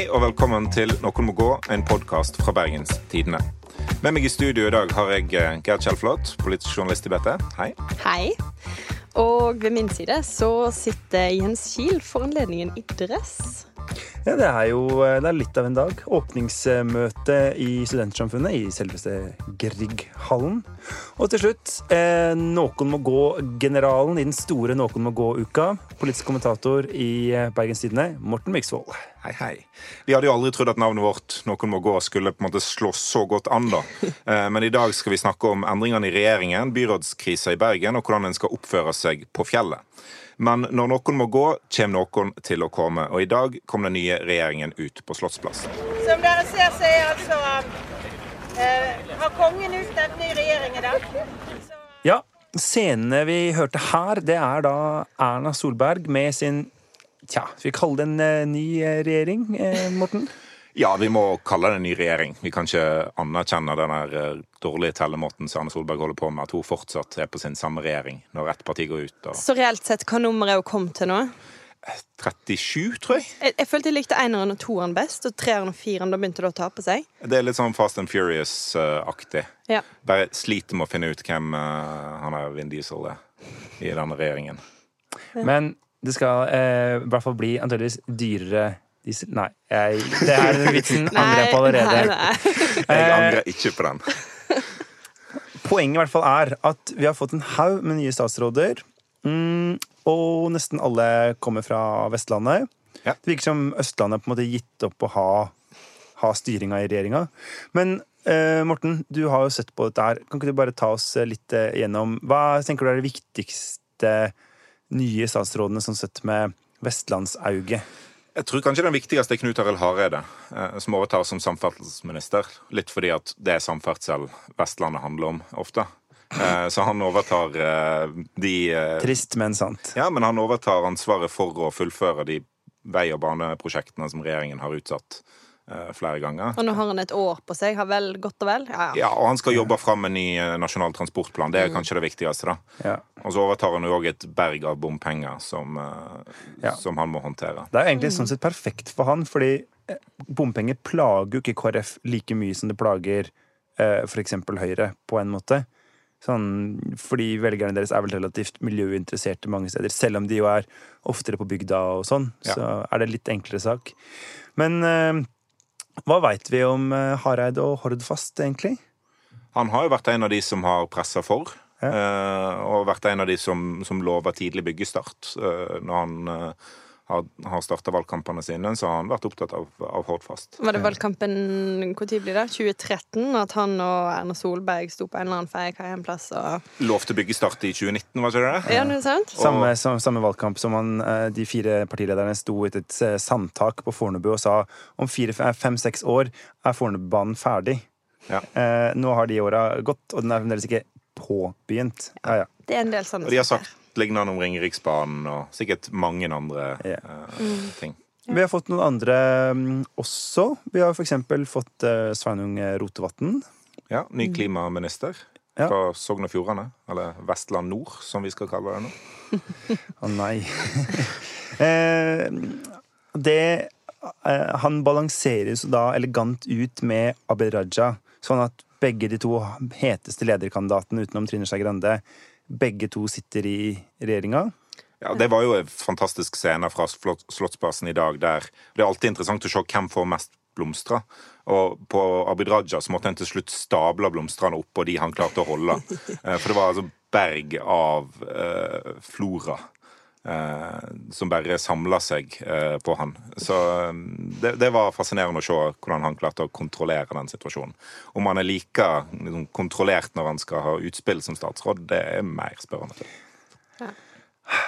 Hei og velkommen til Noen må gå, en podkast fra Bergens Tidende. Med meg i studio i dag har jeg eh, Gerd Kjellflot, politisk journalist i BT. Hei. Hei. Og ved min side så sitter Jens Kiel for anledningen i dress. Ja, Det er jo det er litt av en dag. Åpningsmøte i Studentsamfunnet i selveste Grieghallen. Og til slutt, eh, Noen må gå-generalen i den store Noen må gå-uka. Politisk kommentator i eh, Bergens Tidende, Morten Myksvold. Hei, hei. Vi hadde jo aldri trodd at navnet vårt Noen må gå skulle på en måte slå så godt an, da. Eh, men i dag skal vi snakke om endringene i regjeringen, byrådskrisa i Bergen og hvordan en skal oppføre seg på fjellet. Men når noen må gå, kommer noen til å komme. Og i dag kom den nye regjeringen ut på Slottsplassen. Som dere ser, så er altså eh, Har kongen utnevnt ny regjering i dag? Så, Ja, scenene vi hørte her, det er da Erna Solberg med sin Tja, skal vi kalle det en eh, ny eh, regjering, eh, Morten? Ja, vi må kalle det en ny regjering. Vi kan ikke anerkjenne den eh, dårlige tellemåten som Erna Solberg holder på med, at hun fortsatt er på sin samme regjering når ett parti går ut. Og Så reelt sett, hva nummer er hun kommet til nå? 37, tror jeg. Jeg, jeg følte jeg likte eneren og toeren best, og treeren og fireren da begynte det å ta på seg. Det er litt sånn Fast and Furious-aktig. Ja. Bare sliter med å finne ut hvem uh, han er Vin Diesel er i denne regjeringen. Men det skal eh, i hvert fall bli antakeligvis dyrere diesel Nei, jeg, det er den vitsen angrer jeg på allerede. Nei, nei. Jeg Eh, angrer ikke på den. Poenget i hvert fall er at vi har fått en haug med nye statsråder. Mm, og nesten alle kommer fra Vestlandet. Ja. Det virker som Østlandet på en måte gitt opp å ha, ha styringa i regjeringa. Men eh, Morten, du har jo sett på dette her. Kan ikke du bare ta oss litt eh, gjennom Hva tenker du er de viktigste nye statsrådene sånn sett med vestlandsauge? Jeg tror kanskje den viktigste er Knut Arild Hareide, eh, som overtar som samferdselsminister. Litt fordi at det er samferdsel Vestlandet handler om ofte. Eh, Så han overtar eh, de Trist, men sant. Ja, men han overtar ansvaret for å fullføre de vei- og baneprosjektene som regjeringen har utsatt flere ganger. Og nå har han et år på seg. Har vel godt og vel? Ja, ja. Ja, og han skal jobbe fram en ny eh, nasjonal transportplan. Det er kanskje det viktigste, da. Ja. Og så overtar han jo òg et berg av bompenger som, eh, Ja. som han må håndtere. Det er egentlig sånn sett perfekt for han, fordi eh, bompenger plager jo ikke KrF like mye som det plager f.eks. for eksempel Høyre, på en måte. Sånn, fordi velgerne deres er vel relativt miljøinteresserte mange steder. Selv om de jo er oftere på bygda og sånn, Ja. så er det litt enklere sak. Men eh, hva veit vi om Hareid Hareide og Hordfast, egentlig? Han har jo vært en av de som har pressa for. Ja. eh, og vært en av de som, som lover tidlig byggestart. Eh, når han eh, har, har starta valgkampene sine, så har han vært opptatt av, av Hordfast. Var det valgkampen når blir det? 2013? At han og Erna Solberg sto på en eller annen feiekai en plass og Lovte byggestart i 2019, var ikke det det? Ja, det er sant? Samme, samme, samme valgkamp som han, eh, de fire partilederne sto i et eh, sandtak på Fornebu og sa om fem-seks år er Fornebubanen ferdig. Ja. Eh, nå har de åra gått, og den er fremdeles ikke påbegynt. Ja, ja. Det er en del sånne Og de har sagt lignende om Ringeriksbanen og sikkert mange andre Ja. uh, ting. Vi har fått noen andre mm, også. Vi har eksempel fått eh, Sveinung Rotevatn. Ja, Ny klimaminister Ja. fra Sogn og Fjordane. Eller Vestland Nord, som vi skal kalle det nå. Å nei. eh, det eh, Han balanseres da elegant ut med Abid Raja, sånn at begge de to heteste lederkandidatene utenom Trine Skei Grande, begge to sitter i regjeringa. Ja, Det var jo en fantastisk scene fra Slottsbasen i dag. der Det er alltid interessant å se hvem får mest blomster. Og på Abid Raja så måtte en til slutt stable blomstene oppå de han klarte å holde. Eh, For det var altså berg av eh, flora. Eh, som bare samla seg eh, på han. Så eh, det, det var fascinerende å se hvordan han klarte å kontrollere den situasjonen. Om han er like liksom, kontrollert når han skal ha utspill som statsråd, det er mer spørrende.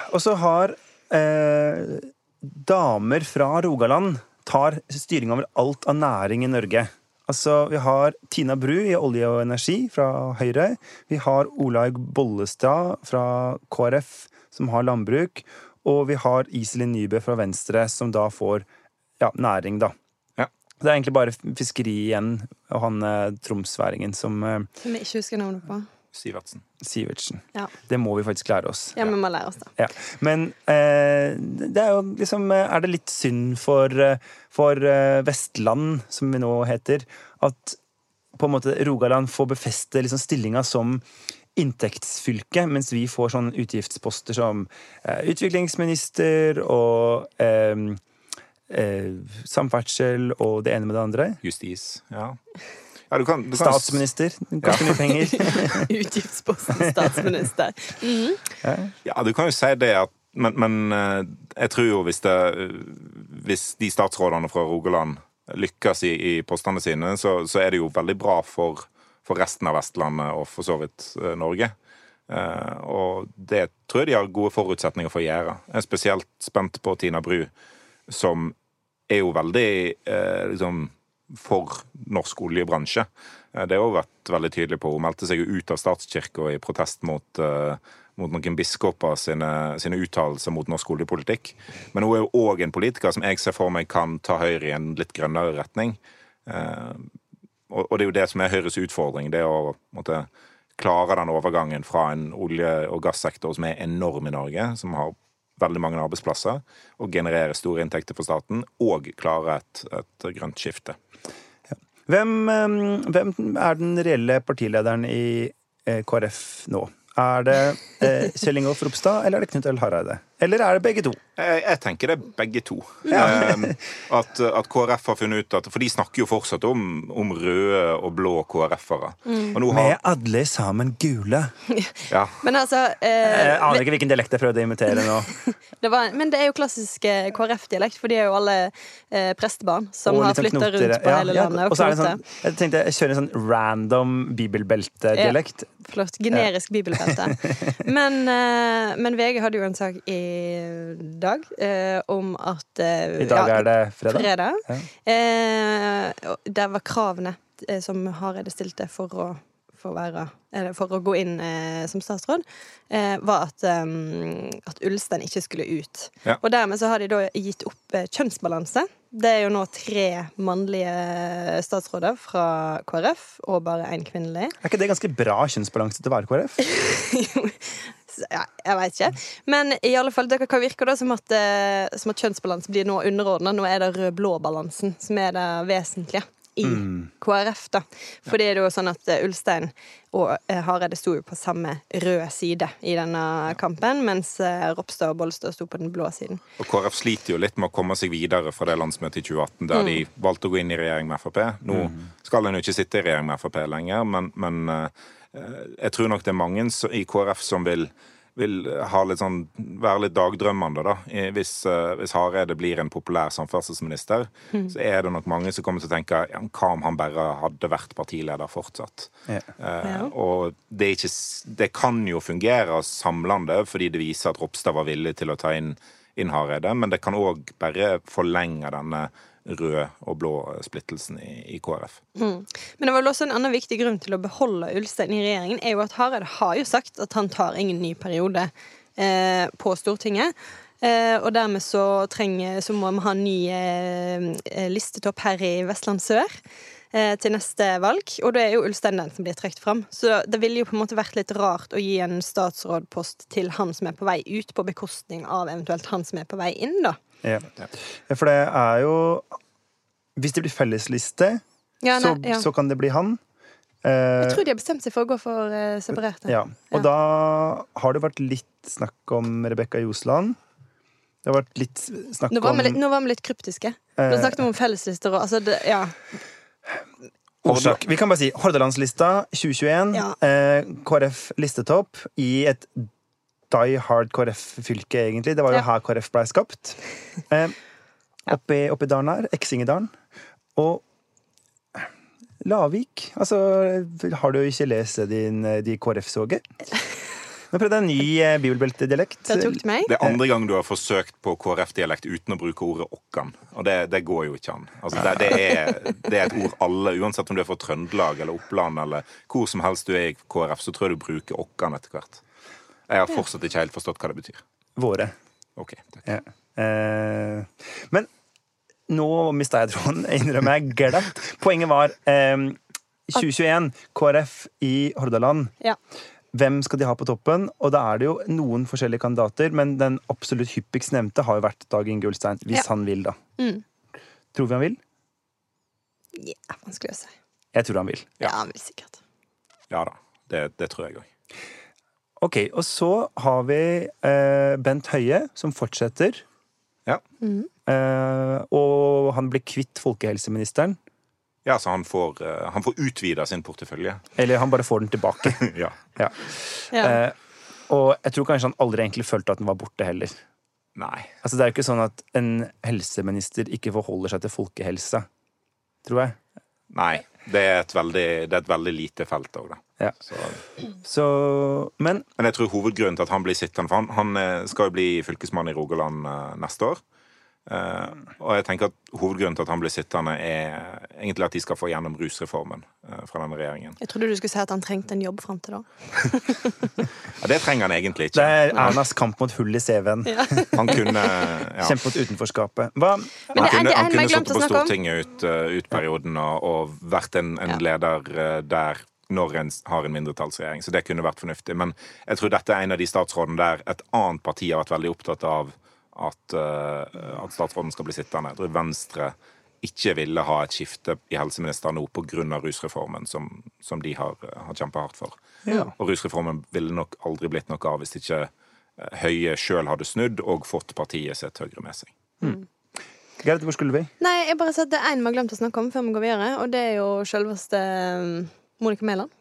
Og så har eh, damer fra Rogaland tar styring over alt av næring i Norge. Altså, Vi har Tina Bru i Olje og energi fra Høyre. Vi har Olaug Bollestad fra KrF, som har landbruk. Og vi har Iselin Nybø fra Venstre, som da får ja, næring, da. Ja. Det er egentlig bare fiskeri igjen, og han eh, tromsværingen som eh, Som vi ikke husker navnet på. Sivertsen. Sivertsen. Ja. Det må vi faktisk lære oss. ja, vi må lære oss det. Ja. Men eh, det er jo liksom eh, Er det litt synd for, for Vestland, som vi nå heter, at på en måte Rogaland får befeste liksom stillinga som inntektsfylke, mens vi får sånne utgiftsposter som eh, utviklingsminister og eh, eh, samferdsel og det ene med det andre? Justis. Ja. ja du kan, du kan Statsminister. Ganske mye penger. Utgiftsposten statsminister. Mhm. Ja, du kan jo si det at Men, men eh, jeg tror jo hvis det Hvis de statsrådene fra Rogaland lykkes i, i postene sine, så, så er det jo veldig bra for, for resten av Vestlandet og for så vidt eh, Norge. Eh, og det tror jeg de har gode forutsetninger for å gjøre. Jeg er spesielt spent på Tina Bru, som er jo veldig eh, liksom for norsk oljebransje. Det har hun vært veldig tydelig på. Hun meldte seg jo ut av statskirka i protest mot, mot noen biskoper sine, sine uttalelser mot norsk oljepolitikk. Men hun er jo òg en politiker som jeg ser for meg kan ta Høyre i en litt grønnere retning. Eh, og, det er jo det som er Høyres utfordring. Det å måtte, klare den overgangen fra en olje- og gassektor som er enorm i Norge, som har veldig mange arbeidsplasser, og generere store inntekter for staten, og klare et, et grønt skifte. Hvem, eh, hvem er den reelle partilederen i eh, KrF nå? Er det eh, Kjell Ingolf Ropstad, eller er det Knut Øl Hareide? Eller er det begge to? Jeg, jeg tenker det er begge to. Ja. at, at KrF har funnet ut at For de snakker jo fortsatt om, om røde og blå KrF-ere. Mm. Har... Vi er alle sammen gule. ja, Men altså Jeg eh, aner ikke hvilken dialekt jeg prøvde å imitere nå. det var, Men det er jo klassisk eh, KrF-dialekt, for de er jo alle eh, prestebarn som Og har sånn flytta rundt på Ja, hele ja, landet. Og så er det sånn, jeg tenkte jeg kjører en sånn random bibelbeltedialekt. Flott. Generisk bibelbelte. Men, eh, men VG hadde jo en sak i dag eh, om at eh, I dag ja, er det fredag. fredag. Ja. Eh, der var kravene eh, som Hareide stilte for å, for være, eller for å gå inn eh, som statsråd, eh, var at, at Ulstein ikke skulle ut. Ja. Og dermed så har de da gitt opp kjønnsbalanse. Det er jo nå tre mannlige statsråder fra KrF og bare én kvinnelig. Er ikke det ganske bra kjønnsbalanse til å være KrF? Ja, jeg veit ikke. Men i alle fall, det kan virke da som at, eh, som at kjønnsbalanse blir nå underordna. Nå er det rød-blå-balansen som er det vesentlige i KrF. da. For det er jo sånn at eh, Ulstein og eh, Hareide sto jo på samme røde side i denne kampen, mens Ropstad og Bollestad sto på den blå siden. og KrF sliter jo litt med å komme seg videre fra det landsmøtet i 2018 der de valgte å gå inn i regjering med Frp. Nå skal en jo ikke sitte i regjering med Frp lenger, men, men jeg tror nok det er mange i KrF som vil vil ha litt sånn, være litt dagdrømmende, da. Hvis, eh, hvis Hareide blir en populær samferdselsminister, så er det nok mange som kommer til å tenke ja, hva om han bare hadde vært partileder fortsatt? Ja. Eh, Ja. Og det, er ikke, det kan jo fungere samlende, fordi det viser at Ropstad var villig til å ta inn, inn Hareide, men det kan òg bare forlenge denne røde og blå splittelsen i, i KrF. Men det var vel også en annen viktig grunn til å beholde Ulstein i regjeringen, er jo at Hareide har jo sagt at han tar ingen ny periode eh, på Stortinget. Eh, og dermed så, trenger, så må vi ha en ny eh, listetopp her i Vestland sør. Eh, Til neste valg, og det er jo Ulstein den som blir trukket fram. Så det ville jo på en måte vært litt rart å gi en statsrådpost til han som er på vei ut, på bekostning av eventuelt han som er på vei inn, da. Ja. For det er jo Hvis det blir fellesliste, Ja, så, nei, ja. så kan det bli han. Eh, Jeg tror de har bestemt seg for å gå for eh, separerte. ja. Og Ja. da har det vært litt snakk om Rebekka Ljosland. Det har vært litt snakk Nå var, om litt, nå var vi litt kryptiske. Nå Eh. snakket vi om felleslister og altså det, Ja. Årsak. Vi kan bare si Hordalandslista 2021. Ja. Eh, KrF listetopp i et die hard KrF-fylke, egentlig. Det var jo Ja. her KrF ble skapt. Eh, oppi, oppi dalen her. Eksingedalen. Og Lavik. Altså, har du ikke lest din, de KrF-soget? Nå prøvde jeg en ny eh, bibelbeltedialekt. Tok det meg. Det er andre gang du har forsøkt på KrF-dialekt uten å bruke ordet okkan. Og det, det går jo ikke an. Altså, det, det, er, det er et ord alle, uansett om du er fra Trøndelag eller Oppland eller hvor som helst du er i KrF, så tror jeg du bruker okkan etter hvert. Jeg har fortsatt ikke helt forstått hva det betyr. Våre. Ok, takk. Ja. Eh, men nå mista jeg tråden, innrømmer jeg glatt. Poenget var eh, 2021, KrF i Hordaland. Ja. Hvem skal de ha på toppen? Og da er det jo noen forskjellige kandidater, men den absolutt hyppigst nevnte har jo vært Dag Inge Ulstein, hvis Ja. han vil, da. Mm. Tror vi han vil? Ja, vanskelig å si. Jeg tror han vil. Ja, han vil sikkert. Ja da. Det, det tror jeg òg. Ok, og så har vi eh, Bent Høie, som fortsetter. Ja. Eh, og han blir kvitt folkehelseministeren. Ja, så han får, uh, han får utvida sin portefølje. Eller han bare får den tilbake. ja. ja. Ja. Eh, og jeg tror kanskje han aldri egentlig følte at den var borte heller. Nei. Altså Det er jo ikke sånn at en helseminister ikke forholder seg til folkehelse, tror jeg. Nei. Det er et veldig, det er et veldig lite felt òg, da. Ja. Så, Så Men men jeg tror hovedgrunnen til at han blir sittende For han, han eh, skal jo bli fylkesmann i Rogaland eh, neste år. Eh, og jeg tenker at hovedgrunnen til at han blir sittende, er egentlig at de skal få gjennom rusreformen eh, fra denne regjeringen. Jeg trodde du skulle si at han trengte en jobb fram til da. Ja, det trenger han egentlig ikke. det er Ernas kamp mot hull i CV-en. Ja. Han kunne ja. Kjempe mot utenforskapet. Hva? Men Han kunne, det han kunne sittet på. Stortinget ut, uh, ut perioden og, og vært en, en Ja. leder uh, der når en har en mindretallsregjering. Så det kunne vært fornuftig. Men jeg tror dette er en av de statsrådene der et annet parti har vært veldig opptatt av at, uh, at statsråden skal bli sittende. Jeg tror Venstre ikke ville ha et skifte i helseministeren nå pga. rusreformen, som, som de har, har kjempa hardt for. Ja. Og rusreformen ville nok aldri blitt noe av hvis ikke uh, Høie sjøl hadde snudd og fått partiet sitt Høyre med seg. Gerd, hvor skulle vi? Nei, jeg bare sa at det er én vi har glemt å snakke om før vi går videre, og det er jo selveste um, Monica Mæland.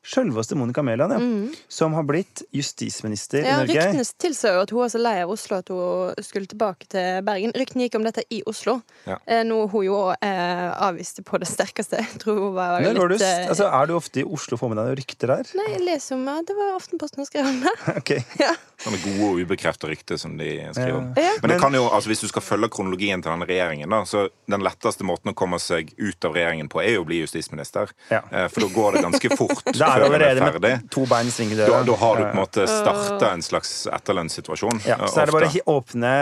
Sjølveste Monica Mæland, ja. Som har blitt justisminister Ja, i Norge. Ryktene tilsier jo at hun var så lei av Oslo at hun skulle tilbake til Bergen. Ryktene gikk om dette i Oslo, Ja. eh, noe hun jo eh, avviste på det sterkeste. Jeg tror hun var Når var du, litt eh, altså, er du ofte i Oslo og får med deg rykter der? Nei, jeg leser om det. det var Aftenposten som skrev om det. Ok. Ja. Sånne gode og ubekrefta rykter som de skriver om. Ja. Men det kan jo, altså hvis du skal følge kronologien til denne regjeringen, da, så den letteste måten å komme seg ut av regjeringen på, er jo å bli justisminister. Ja. Eh, For da går det ganske fort Da er er allerede med to bein i Da, svingdøra. da har du på en måte starta en slags etterlønnssituasjon. Ja, eh, så er det bare å åpne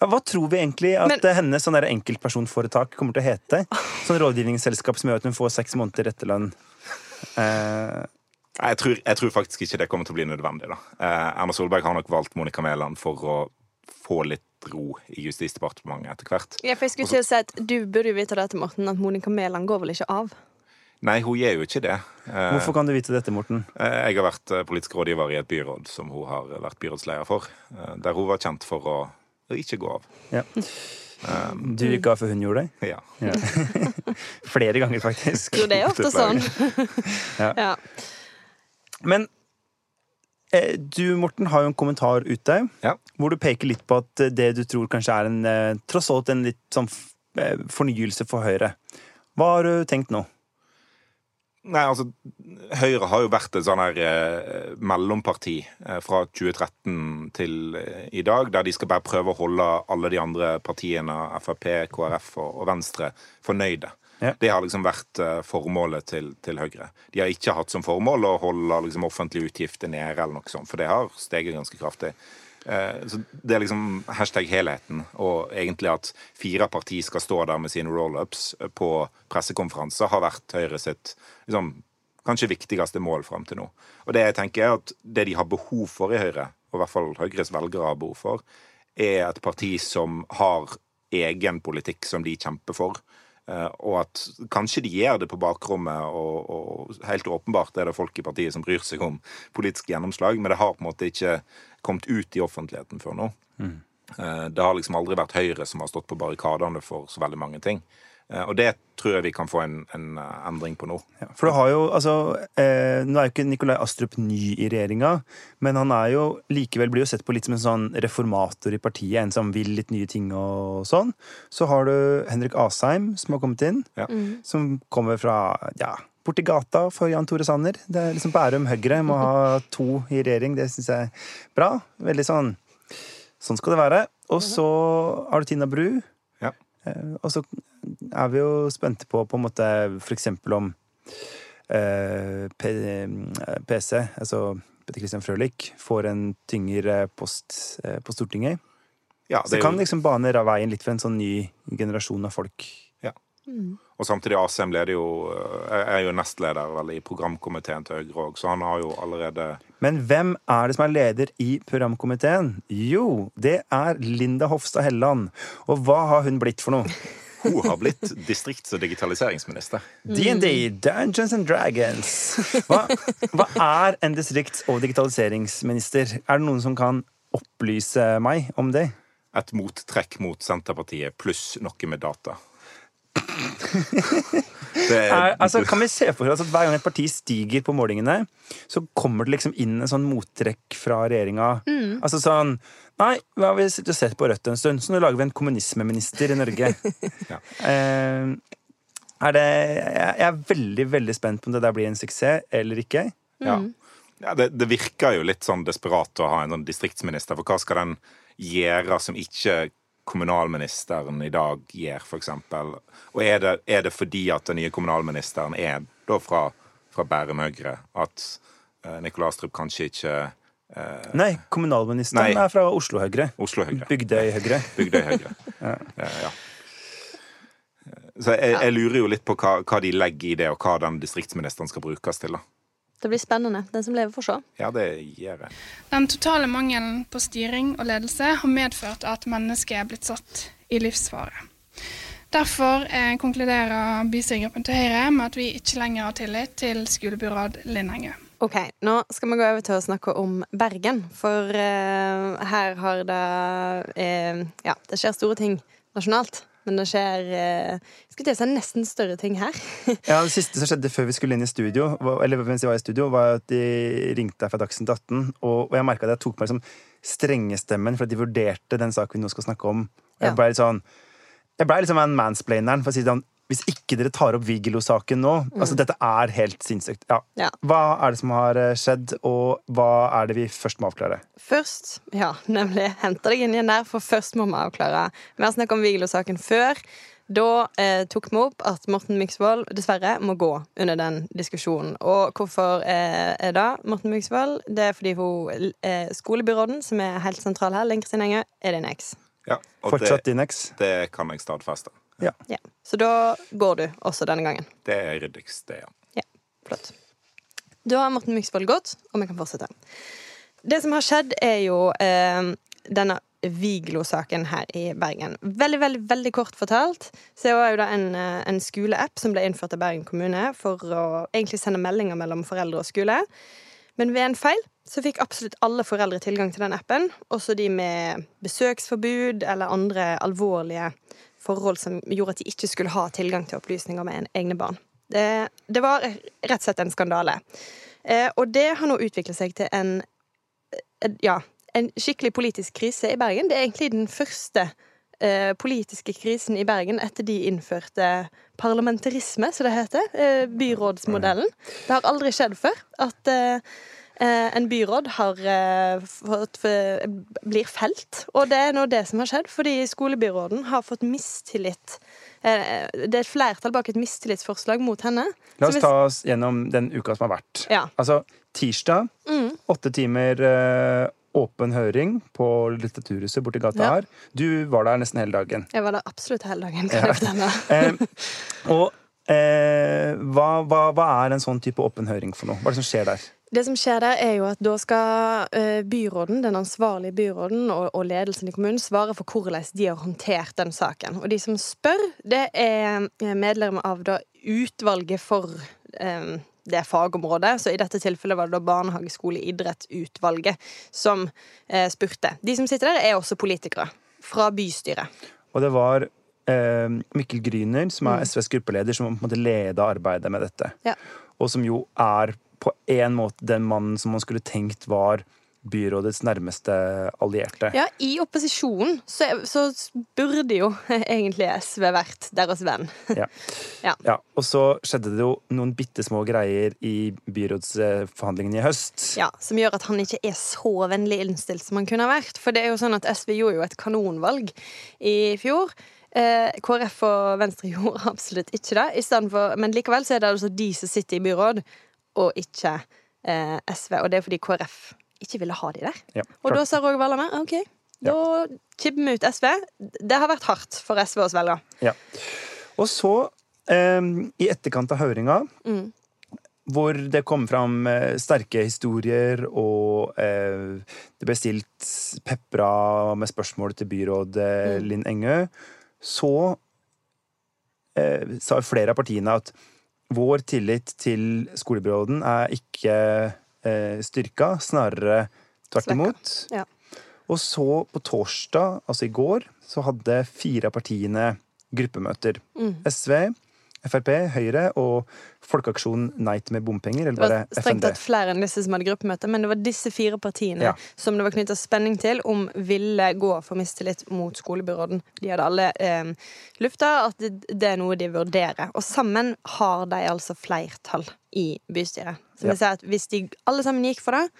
ja, Hva tror vi egentlig at Men- hennes sånn enkeltpersonforetak kommer til å hete? Sånn rådgivningsselskap som gjør at hun får seks måneder etterlønn. Eh, Jeg tror, jeg tror faktisk ikke det kommer til å bli nødvendig. da. Eh, Erna Solberg har nok valgt Monica Mæland for å få litt ro i Justisdepartementet etter hvert. Ja, for jeg skulle til å si at Du burde jo vite dette, Morten, at Monica Mæland går vel ikke av? Nei, hun gjør jo ikke det. Eh, hvorfor kan du vite dette, Morten? Eh, Jeg har vært eh, politisk rådgiver i et byråd som hun har vært byrådsleder for. eh, Der hun var kjent for å ikke gå av. Ja. Du gikk av før hun gjorde det? Ja. Flere ganger, faktisk. Jo, det er ofte sånn. Ja. ja. Men eh, du, Morten, har jo en kommentar ute Ja. hvor du peker litt på at det du tror kanskje er en tross alt en litt sånn fornyelse for Høyre. Hva har du tenkt nå? Nei, altså, Høyre har jo vært et sånn her eh, mellomparti eh, fra 2013 til eh, i dag, der de skal bare prøve å holde alle de andre partiene, Frp, KrF og, og Venstre, fornøyde. Ja. Det har liksom vært eh, formålet til, til Høyre. De har ikke hatt som formål å holde liksom, offentlige utgifter nede, eller noe sånt, for det har steget ganske kraftig. Eh, Så Det er liksom hashtag helheten, og egentlig at fire partier skal stå der med sine roll-ups på pressekonferanser, har vært Høyre sitt liksom, kanskje viktigste mål fram til nå. Og det jeg tenker er at det de har behov for i Høyre, og i hvert fall Høyres velgere har behov for, er et parti som har egen politikk som de kjemper for. Eh, Og at kanskje de gjør det på bakrommet, og, og helt åpenbart er det folk i partiet som bryr seg om politisk gjennomslag, men det har på en måte ikke kommet ut i offentligheten før nå. Eh, Det har liksom aldri vært Høyre som har stått på barrikadene for så veldig mange ting. Eh, Og det tror jeg vi kan få en, en eh, endring på nå. Ja, for du har jo, altså, eh, Nå er jo ikke Nikolai Astrup ny i regjeringa, men han er jo likevel blir jo sett på litt som en sånn reformator i partiet. En som vil litt nye ting og sånn. Så har du Henrik Asheim, som har kommet inn. Ja. Som kommer fra ja, borti gata for Jan Tore Sanner. Det er liksom Bærum Høyre må ha to i regjering. Det syns jeg er bra. Veldig sånn Sånn skal det være. Og så har du Tina Bru. Ja. Eh, Og så er vi jo spente på på en måte for eksempel om eh, P PC, altså Petter Christian Frølich, får en tyngre post eh, på Stortinget. Ja, Så det er kan liksom bane veien litt for en sånn ny generasjon av folk. Ja. Og samtidig Asheim leder jo, eh, er jo nestleder vel, i programkomiteen til Høyre òg, så han har jo allerede Men hvem er det som er leder i programkomiteen? Jo, det er Linda Hofstad Helleland. Og hva har hun blitt for noe? Hun har blitt distrikts- og digitaliseringsminister. DND, Dungeons and Dragons. Hva, hva er en distrikts- og digitaliseringsminister? Er det noen som kan opplyse meg om det? Et mottrekk mot Senterpartiet pluss noe med data. Det Er, altså, kan vi se for oss at hver gang et parti stiger på målingene, så kommer det liksom inn en sånn mottrekk fra regjeringa? Altså sånn Nei, vi har vi sittet og sett på Rødt en stund, så nå lager vi en kommunismeminister i Norge. Ja. Eh, er det Jeg er veldig, veldig spent på om det der blir en suksess eller ikke. Ja. Ja, det, det virker jo litt sånn desperat å ha en sånn distriktsminister, for hva skal den gjøre som ikke kommunalministeren i dag gjør, eksempel? Og er det, er det fordi at den nye kommunalministeren er da fra, fra Bærum Høyre, at eh, Nikolai Astrup kanskje ikke eh, Nei, kommunalministeren Nei. er fra Oslo Høyre. Oslo Høyre. Bygdøy Høyre. Bygdøy Høyre. Eh, ja. Så jeg, jeg lurer jo litt på hva, hva de legger i det, og hva den distriktsministeren skal brukes til. da. Det blir spennende. Den som lever, får se. Ja, det gjør jeg. Den totale mangelen på styring og ledelse har medført at mennesket er blitt satt i livsfare. Derfor eh, konkluderer bystyregruppen til Høyre med at vi ikke lenger har tillit til skolebyråd Linn Ok, Nå skal vi gå over til å snakke om Bergen. For eh, her har det eh, Ja, det skjer store ting nasjonalt. Men det skjer eh, skulle til å si nesten større ting her. Ja, Det siste som skjedde før vi skulle inn i studio, eller mens jeg var i studio, var at de ringte deg fra Dagsnytt 18, og, og jeg merka at jeg tok på liksom strengestemmen for at de vurderte den saken vi nå skal snakke om. Og jeg Ja. ble litt sånn Jeg ble liksom en mansplaineren, for å si det sånn Hvis ikke dere tar opp Vigelo-saken nå Altså, dette er helt sinnssykt. Ja. Ja. Hva er det som har eh, skjedd, og hva er det vi først må avklare? Først, ja, nemlig hente deg inn igjen der, for først må vi avklare. Vi har snakket om Vigelo-saken før. Da eh, tok vi opp at Morten Myksvold dessverre må gå under den diskusjonen. Og hvorfor eh, er det Morten Myksvold? Det er fordi hun, eh, skolebyråden, som er helt sentral her, sin enge, er din eks. Ja, og Fortsatt det, din eks? det kan jeg stadfeste. Ja. Så da går du også denne gangen. Det er ryddigst, det, ja. ja. Flott. Da har Morten Myksvold gått, og vi kan fortsette. Det som har skjedd, er jo eh, denne Viglo-saken her i Bergen. Veldig, veldig veldig kort fortalt så er jo det en, eh, en skoleapp som ble innført av Bergen kommune for å egentlig sende meldinger mellom foreldre og skole. Men ved en feil så fikk absolutt alle foreldre tilgang til den appen, også de med besøksforbud eller andre alvorlige forhold som gjorde at de ikke skulle ha tilgang til opplysninger med en egne barn. Det, det var rett og slett en skandale. Eh, og det har nå utviklet seg til en, en ja, en skikkelig politisk krise i Bergen. Det er egentlig den første eh, politiske krisen i Bergen etter de innførte parlamentarisme, som det heter. Eh, byrådsmodellen. Det har aldri skjedd før at eh, eh, en byråd har eh, fått, blir felt. Og det er nå det som har skjedd, fordi skolebyråden har fått mistillit. Eh, det er et flertall bak et mistillitsforslag mot henne. La oss ta oss gjennom den uka som har vært. Ja. Altså, tirsdag, Mm. åtte timer eh, åpen høring på Litteraturhuset borti gata Ja. her. Du var der nesten hele dagen. Jeg var der absolutt hele dagen, kan Ja. jeg fortelle. Eh, og eh, hva, hva, hva er en sånn type åpen høring for noe? Hva er det som skjer der? Det som skjer der, er jo at da skal eh, byråden, den ansvarlige byråden og, og ledelsen i kommunen svare for hvordan de har håndtert den saken. Og de som spør, det er eh, medlemmer av da utvalget for um, det fagområdet. Så i dette tilfellet var det da barnehageskoleidrettsutvalget som eh, spurte. De som sitter der, er også politikere fra bystyret. Og det var eh, Mikkel Gryner, som Mm. er SVs gruppeleder, som på en måte leda arbeidet med dette. Ja. Og som jo er på en måte den mannen som man skulle tenkt var byrådets nærmeste allierte. Ja, i opposisjon så, så burde jo egentlig SV vært deres venn. Ja. Ja. Ja, og så skjedde det jo noen bitte små greier i byrådsforhandlingene i høst. Ja, Som gjør at han ikke er så vennlig innstilt som han kunne ha vært. For det er jo sånn at SV gjorde jo et kanonvalg i fjor. Eh, KrF og Venstre gjorde absolutt ikke det. I for, men likevel så er det altså de som sitter i byråd, og ikke eh, SV. Og det er fordi KrF ikke ville ha de der. Ja, Og da sa Roger Wallame OK, da kibber vi ut SV. Det har vært hardt for SV å svelge. Ja. Og så eh, i etterkant av høringa, Mm. hvor det kom fram eh, sterke historier, og eh, det ble stilt pepra med spørsmål til byråd eh, Mm. Linn Engø, så eh, sa flere av partiene at vår tillit til skolebyråden er ikke eh, styrka, snarere tvert imot. Ja. Og så på torsdag, altså i går, så hadde fire av partiene gruppemøter. Mm. SV, Frp, Høyre og Folkeaksjonen Nei til mer bompenger, eller Det var strengt FND. tatt flere enn disse som hadde gruppemøte, men det var disse fire partiene Ja. som det var knytta spenning til om ville gå for mistillit mot skolebyråden. De hadde alle eh, lufta at det, det er noe de vurderer. Og sammen har de altså flertall i bystyret. Så Ja. det sier at hvis de alle sammen gikk for det,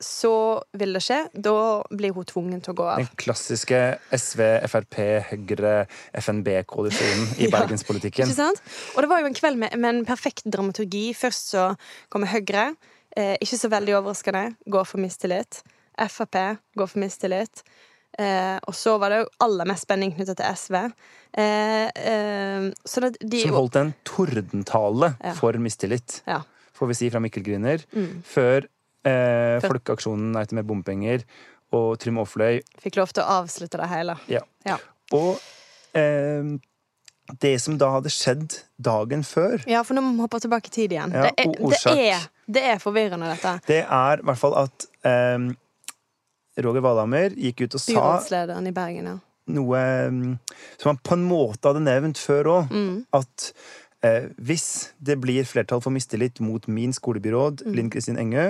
så vil det skje. Da blir hun tvungen til å gå av. Den klassiske SV, Frp, Høyre, FNB-koalisjonen i Ja. bergenspolitikken. Ikke sant? Og det var jo en kveld med, med en perfekt dramaturgi. Først så kommer Høyre. Eh, ikke så veldig overraskende. Går for mistillit. Frp går for mistillit. Eh, og så var det jo aller mest spenning knytta til SV. Eh, eh, de Som holdt en tordentale Ja. for mistillit, Ja. får vi si, fra Mikkel Griner, Mm. før eh, Folkeaksjonen Nei til mer bompenger og Trym Aafløy Fikk lov til å avslutte det hele. Ja. Ja. Og eh, det som da hadde skjedd dagen før, Ja, for nå må vi hoppe tilbake i tid igjen. Ja, det, er, det, er, det er forvirrende, dette. det er i hvert fall at eh, Roger Valhammer gikk ut og sa Byrådslederen i Bergen, ja. noe som han på en måte hadde nevnt før òg. Mm. At eh, hvis det blir flertall for mistillit mot min skolebyråd, Mm. Linn Kristin Engø,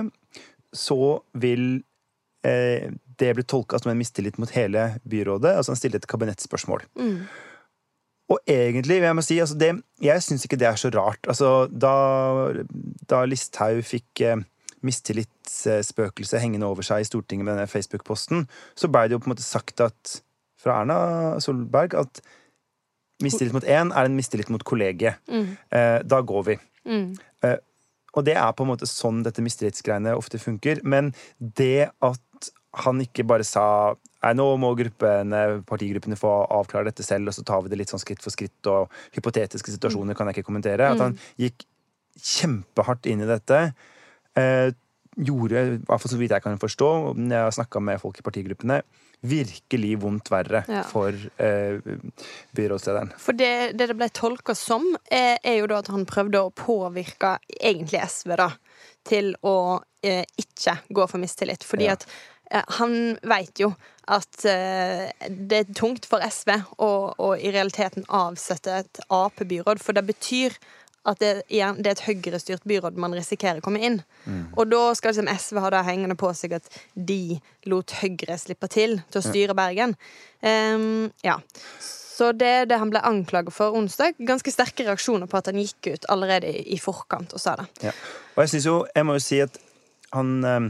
så vil eh, det bli tolka som en mistillit mot hele byrådet. Altså han stiller et kabinettspørsmål. Mm. Og egentlig, jeg må si, altså det, jeg syns ikke det er så rart. Altså, da, da Listhaug fikk eh, mistillitsspøkelset hengende over seg i Stortinget med denne Facebook-posten, så ble det jo på en måte sagt at fra Erna Solberg at mistillit mot én er en mistillit mot kollegiet. Mm. Eh, da går vi. Mm. Og det er på en måte sånn dette mistillitsgreiene ofte funker. Men det at han ikke bare sa Nei, nå må gruppene, partigruppene få avklare dette selv, og så tar vi det litt sånn skritt for skritt, og hypotetiske situasjoner kan jeg ikke kommentere. At han gikk kjempehardt inn i dette. Eh, gjorde, i hvert fall så vidt jeg kan forstå, når jeg har snakka med folk i partigruppene, virkelig vondt verre Ja. for eh, byrådslederen. For det det, det ble tolka som, er, er jo da at han prøvde å påvirke egentlig SV da, til å eh, ikke gå for mistillit. Fordi Ja. at eh, han veit jo at eh, det er tungt for SV å, å i realiteten avsette et Ap-byråd, for det betyr at det, igjen, det er et høyrestyrt byråd man risikerer å komme inn. Og da skal liksom SV ha det hengende på seg at de lot Høyre slippe til til å styre Bergen. Um, ja. Så det er det han ble anklaget for onsdag. Ganske sterke reaksjoner på at han gikk ut allerede i, i forkant og sa det. Ja. Og jeg synes jo, jeg må jo si at han um,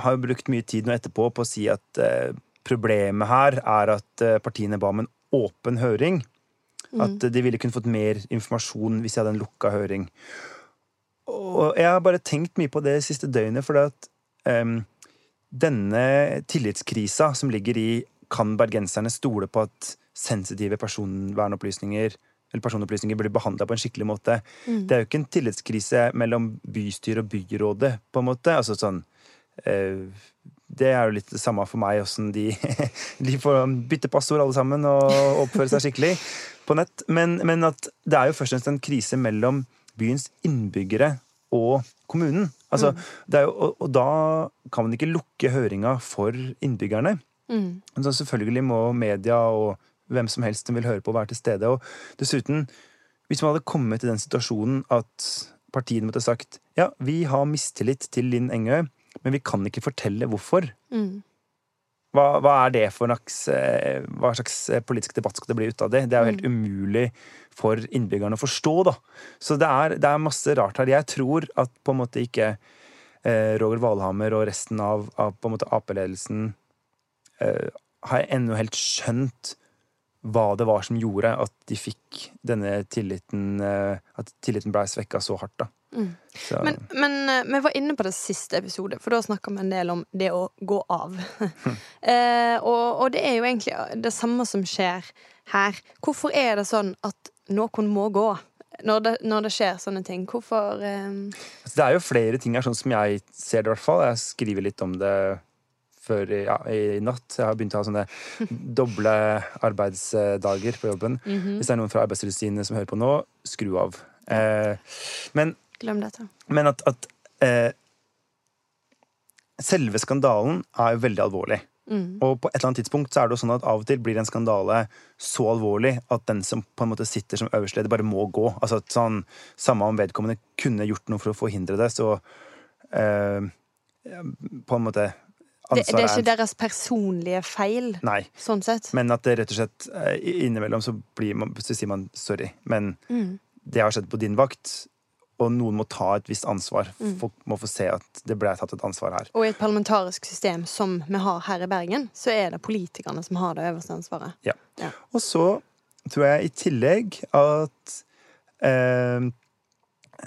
har jo brukt mye tid nå etterpå på å si at uh, problemet her er at uh, partiene ba om en åpen høring. At eh, de ville kunne fått mer informasjon hvis jeg hadde en lukka høring. Og jeg har bare tenkt mye på det siste døgnet, for at um, denne tillitskrisa som ligger i kan bergenserne stole på at sensitive personvernopplysninger eller personopplysninger blir behandla på en skikkelig måte. Det er jo ikke en tillitskrise mellom bystyret og byrådet, på en måte. Altså sånn eh, Det er jo litt det samme for meg, åssen de, de får bytte passord alle sammen og oppføre seg skikkelig på nett. Men, men at det er jo først og fremst en krise mellom byens innbyggere og kommunen. Altså, det er jo, og, og da kan man ikke lukke høringa for innbyggerne. Mm. Så selvfølgelig må media og hvem som helst som vil høre på, være til stede. Og dessuten, hvis man hadde kommet i den situasjonen at partiene måtte sagt ja, vi har mistillit til Linn Engø, men vi kan ikke fortelle hvorfor. Mm. Hva, hva er det for slags, eh, hva slags eh, politisk debatt skal det bli ut av det? Det er jo helt umulig for innbyggerne å forstå, da. Så det er, det er masse rart her. Jeg tror at på en måte ikke eh, Roger Valhammer og resten av, av på en måte Ap-ledelsen eh, har ennå helt skjønt hva det var som gjorde at de fikk denne tilliten eh, At tilliten blei svekka så hardt, da. Mm. Men, men eh, vi var inne på det siste episode, for da snakka vi en del om det å gå av. eh, og, og det er jo egentlig det samme som skjer her. Hvorfor er det sånn at noen må gå når det, når det skjer sånne ting? Hvorfor eh, Altså, det er jo flere ting her, sånn som jeg ser det, i hvert fall. Jeg skriver litt om det før ja, i natt. Jeg har begynt å ha sånne doble arbeidsdager på jobben. Hvis det er noen fra Arbeidstilsynet som hører på nå, skru av. Eh, men, Glem dette. men at, at eh, Selve skandalen er jo veldig alvorlig. Og på et eller annet tidspunkt så er det jo sånn at av og til blir en skandale så alvorlig at den som på en måte sitter som øverste leder, bare må gå. Altså at sånn, Samme om vedkommende kunne gjort noe for å forhindre det, så eh, På en måte Det, det er ikke deres personlige feil, Nei. sånn sett. Men at det rett og slett eh, innimellom så, blir man, så sier man sorry. Men Mm. det har skjedd på din vakt, og noen må ta et visst ansvar. Mm. Folk må få se at det ble tatt et ansvar her. Og i et parlamentarisk system som vi har her i Bergen, så er det politikerne som har det øverste ansvaret. Ja. Ja. Og så tror jeg i tillegg at eh,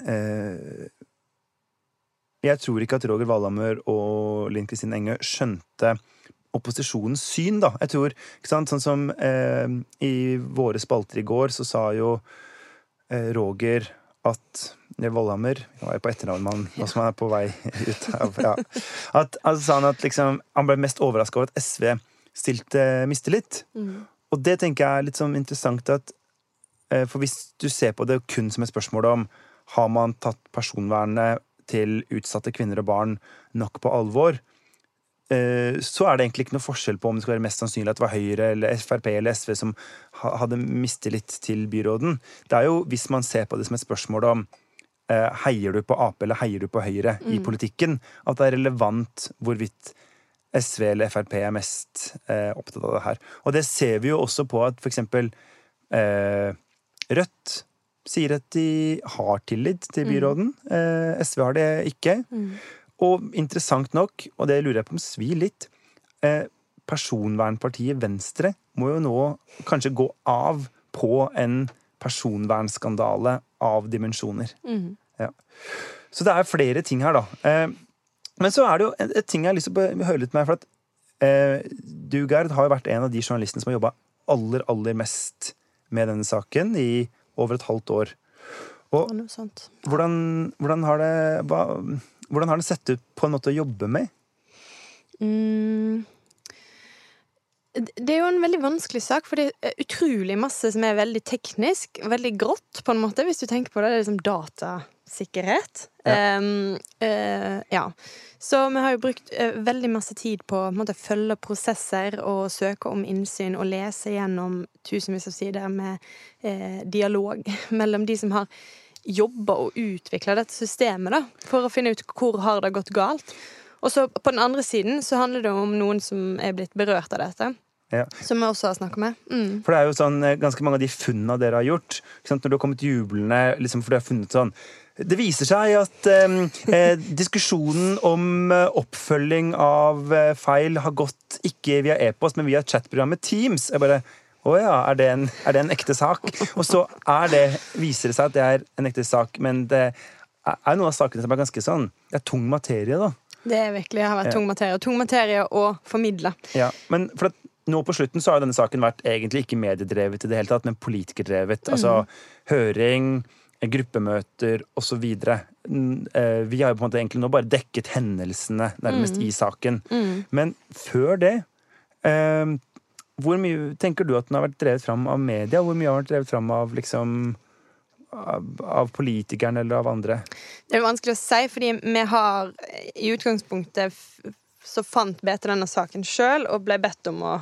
eh, Jeg tror ikke at Roger Valhammer og Linn Kristin Enge skjønte opposisjonens syn, da. Jeg tror, ikke sant, Sånn som eh, i våre spalter i går, så sa jo eh, Roger at det er Valhammer Nå er jeg på etternavn med nå som han er på vei ut av ja. At, altså, sa han at liksom, han ble mest overraska over at SV stilte mistillit. Og det tenker jeg er litt sånn interessant at eh, For hvis du ser på det kun som et spørsmål om har man tatt personvernet til utsatte kvinner og barn nok på alvor, eh, så er det egentlig ikke noe forskjell på om det skal være mest sannsynlig at det var Høyre eller Frp eller SV som hadde mistillit til byråden. Det er jo hvis man ser på det som et spørsmål om heier du på Ap eller heier du på Høyre i politikken, at det er relevant hvorvidt SV eller Frp er mest eh, opptatt av det her. Og det ser vi jo også på at eksempel eh, Rødt sier at de har tillit til byråden. Eh, SV har det ikke. Og interessant nok, og det lurer jeg på om svir litt, eh, personvernpartiet Venstre må jo nå kanskje gå av på en personvernskandale av dimensjoner. Ja. Så det er flere ting her, da. Eh, men så er det jo et, et ting jeg har lyst til å høre litt med. For at eh, du, Gerd, har jo vært en av de journalistene som har jobba aller, aller mest med denne saken i over et halvt år. Og hvordan, hvordan, har det, hva, hvordan har det sett ut på en måte å jobbe med? Mm. Det er jo en veldig vanskelig sak, for det er utrolig masse som er veldig teknisk. Veldig grått, på en måte, hvis du tenker på det. Det er liksom datasikkerhet. Ja. Um, uh, ja. Så vi har jo brukt uh, veldig masse tid på å måte, følge prosesser og søke om innsyn og lese gjennom tusenvis av sider med uh, dialog mellom de som har jobba og utvikla dette systemet, da, for å finne ut hvor har det gått galt. Og så på den andre siden så handler det om noen som er blitt berørt av dette. Ja. Som vi også har snakka med. Mm. For det er jo sånn, eh, ganske mange av de funnene dere har gjort, når du har kommet jublende liksom, For du har funnet sånn Det viser seg at eh, diskusjonen om eh, oppfølging av eh, feil har gått ikke via e-post, men via chatprogrammet Teams. Jeg bare å ja, er det, en, er det en ekte sak? Og så er det, viser det seg at det er en ekte sak, men det er noen av sakene som er ganske sånn Det er tung materie, da. Det er virkelig har vært tung materie. Tung materie å formidle. Ja, men for at nå på slutten så har jo denne saken vært egentlig ikke mediedrevet i det hele tatt, men politikerdrevet. Altså høring, gruppemøter osv. Vi har jo på en måte egentlig nå bare dekket hendelsene nærmest i saken. Men før det eh, hvor mye tenker du at den har vært drevet fram av media? Hvor mye har den vært drevet fram av liksom av, av politikerne eller av andre? Det er vanskelig å si, fordi vi har i utgangspunktet så fant BT denne saken sjøl og ble bedt om å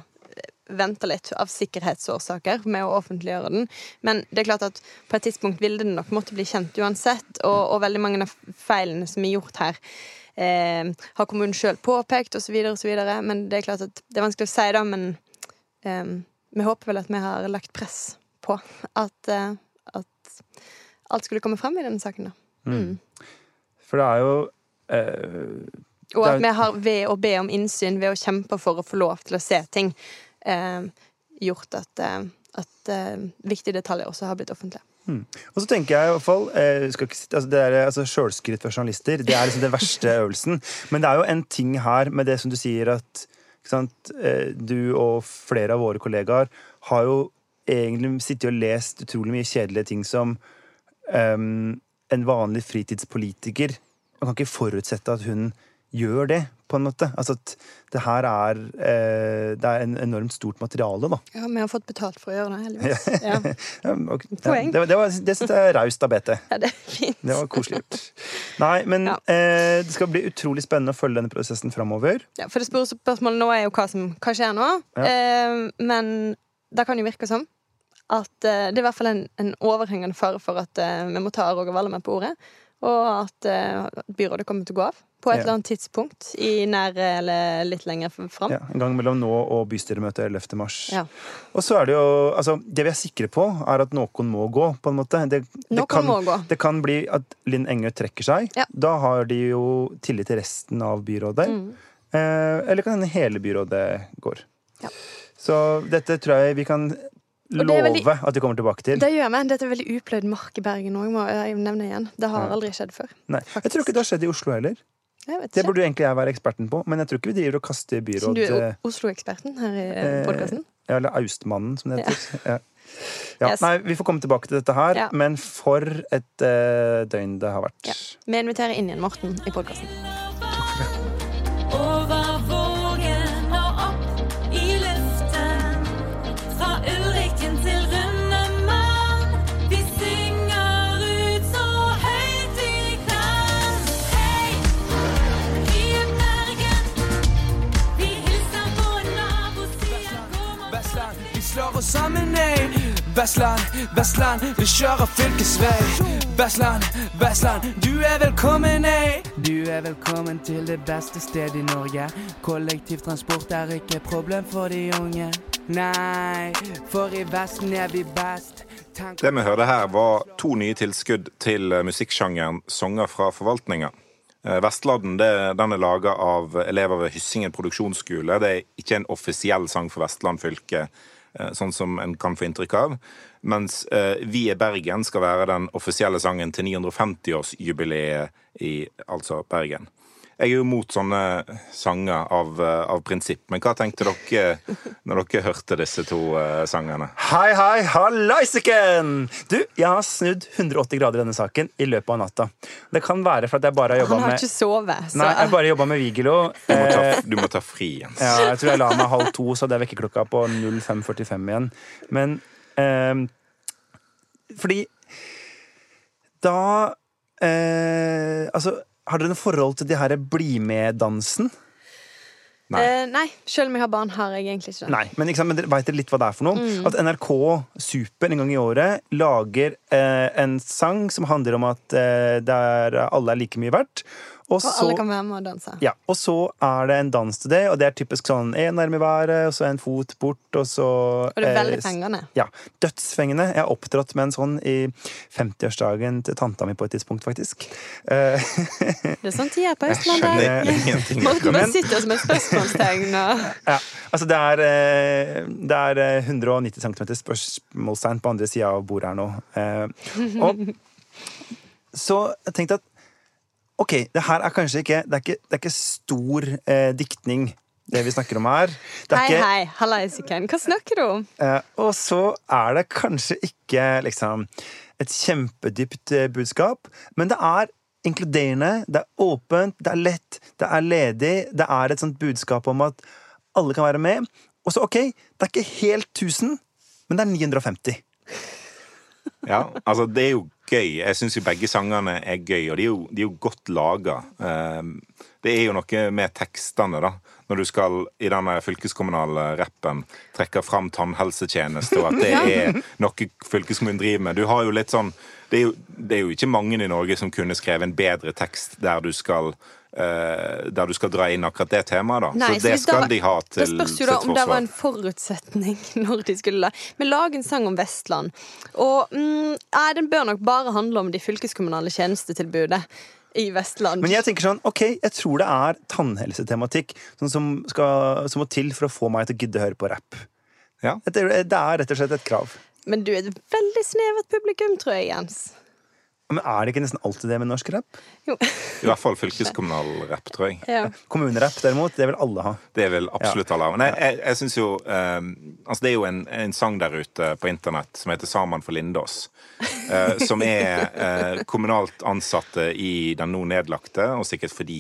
vente litt av sikkerhetsårsaker med å offentliggjøre den. Men det er klart at på et tidspunkt ville det nok måtte bli kjent uansett, og, og veldig mange av feilene som er gjort her, eh, har kommunen sjøl påpekt, osv.. Men det er klart at det er vanskelig å si, da, men eh, vi håper vel at vi har lagt press på at, eh, at alt skulle komme frem i denne saken, da. Mm. For det er jo eh, Og at vi har ved å be om innsyn, ved å kjempe for å få lov til å se ting, gjort at, eh, at eh, viktige detaljer også har blitt offentlige. Og så tenker jeg i hvert fall eh, ikke, altså det er, altså Sjølskryt for journalister det er liksom den verste øvelsen. Men det er jo en ting her med det som du sier at sant, eh, du og flere av våre kollegaer har jo egentlig sittet og lest utrolig mye kjedelige ting som ehm, en vanlig fritidspolitiker Man kan ikke forutsette at hun gjør det, på en måte. Altså at det her er eh, Det er en enormt stort materiale, da. Ja, vi har fått betalt for å gjøre det, heldigvis. Ja, Ja, ok. ja, Poeng. det, det, var- det syns jeg er raust av BT. ja det er fint. Det var koselig gjort. Nei, men Ja. eh, det skal bli utrolig spennende å følge denne prosessen framover. Ja, for det store spørsmålet nå er jo hva som hva skjer nå. Ja. Eh, men det kan jo virke som at eh, det er i hvert fall en, en overhengende fare for at eh, vi må ta Roger Valle med på ordet. Og at eh, byrådet kommer til å gå av på et eller annet tidspunkt i nær eller litt lenger fram. Ja, en gang mellom nå og bystyremøtet 11. mars. Ja. Og så er det jo Altså, det vi er sikre på, er at noen må gå, på en måte. Det, det, kan, må gå. det kan bli at Linn Engø trekker seg. Ja. Da har de jo tillit til resten av byrådet. Mm. Eh, eller kan hende hele byrådet går. Ja. Så dette tror jeg vi kan love veldig- at du kommer tilbake til. Det gjør vi. Dette er veldig upløyd mark i Bergen òg, må jeg nevne igjen. Det har aldri skjedd før. Nei, jeg tror ikke det har skjedd i Oslo heller. Det burde egentlig jeg være eksperten på, men jeg tror ikke vi driver og kaster byråd du er eh, Oslo-eksperten her i Eh, podkasten. Ja, eller Austmannen, som det heter. Ja. Ja. Yes. Nei, vi får komme tilbake til dette her, Ja. men for et uh, døgn det har vært. Vi inviterer inn igjen Morten i podkasten. Vestland, Vestland, vi kjører fylkesvei. Vestland, Vestland, du er velkommen, nei. Du er velkommen til det beste stedet i Norge. Kollektivtransport er ikke problem for de unge. Nei, for i Vesten er vi best. Tank Det vi hørte her, var to nye tilskudd til eh, musikksjangeren sanger fra forvaltninga. Eh, Vestladden det, den er laga av elever ved Hyssingen produksjonsskole. Det er ikke en offisiell sang for Vestland fylke, eh, sånn som en kan få inntrykk av. Mens eh, Vi er Bergen skal være den offisielle sangen til 950-årsjubileet i altså Bergen. Jeg er jo mot sånne sanger av, eh, av prinsipp, men hva tenkte dere når dere hørte disse to uh, sangene? Hei, hei, hallaisiken! Du, jeg har snudd 180 grader i denne saken i løpet av natta. Det kan være for at jeg bare har jobba Han har ikke sovet. Så Nei, jeg bare jobba med Vigelo. Du må ta, Eh, du må ta fri, Jens. ja, jeg tror jeg la meg halv to, så hadde jeg vekkerklokka på 05.45 igjen. Men eh, Fordi da eh, Altså, har dere noe forhold til de her Bli med-dansen? Nei. Eh, nei, selv om jeg har barn, har jeg egentlig ikke det. Nei, men, liksom, men veit dere litt hva det er for noe? Mm. At NRK Super en gang i året lager eh, en sang som handler om at eh, der alle er like mye verdt. Og så, alle kan være med og danse. ja, og så er det en dans til det, og det er typisk sånn én arm i været, og så en fot bort, og så Og det er veldig eh, fengende. Ja. Dødsfengende. Jeg har opptrådt med en sånn i 50-årsdagen til tanta mi på et tidspunkt, faktisk. Eh, Det er sånn tida er på Jeg skjønner ingenting. Morten bare sitter som et spørsmålstegn. Og... Ja, altså det er, eh, det er eh, 190 cm spørsmålstegn på andre sida av bordet her nå. Eh, Og så jeg tenkte at OK, det her er kanskje ikke Det er ikke, det er ikke stor eh, diktning, det vi snakker om her. Det er Hei, ikke, hei, hallaisiken. Hva snakker du om? eh, og så er det kanskje ikke liksom et kjempedypt eh, budskap, men det er inkluderende, det er åpent, det er lett, det er ledig. Det er et sånt budskap om at alle kan være med. Og så, OK, det er ikke helt 1000, men det er 950. Ja, altså det er jo gøy. Jeg syns jo begge sangene er gøy, og de er jo, de er jo godt laga. Det er jo noe med tekstene, da. Når du skal i denne fylkeskommunale rappen trekke fram tannhelsetjeneste, og at det er noe fylkeskommunen driver med. Du har jo litt sånn det er, jo, det er jo ikke mange i Norge som kunne skrevet en bedre tekst der du skal der du skal dra inn akkurat det temaet, da. Nei, så det så skal da- de ha til Det til spørs jo da om det var en forutsetning når de skulle Men lag en sang om Vestland. Og mm, nei, den bør nok bare handle om de fylkeskommunale tjenestetilbudet i Vestland. Men jeg tenker sånn, ok, jeg tror det er tannhelsetematikk sånn som, skal, som må til for å få meg til å gidde å høre på rapp. Ja. Det det er rett og slett et krav. Men du er et veldig snevert publikum, tror jeg, Jens. Men er det ikke nesten alltid det med norsk rapp? Jo. I hvert fall fylkeskommunal rapp, tror jeg. Ja. Kommunerapp derimot, det vil alle ha. Det vil absolutt alle ha. Men jeg, jeg, jeg synes jo um, Altså, det er jo en, en sang der ute på internett som heter 'Saman for Lindås'. Uh, som er uh, kommunalt ansatte i den nå nedlagte, og sikkert fordi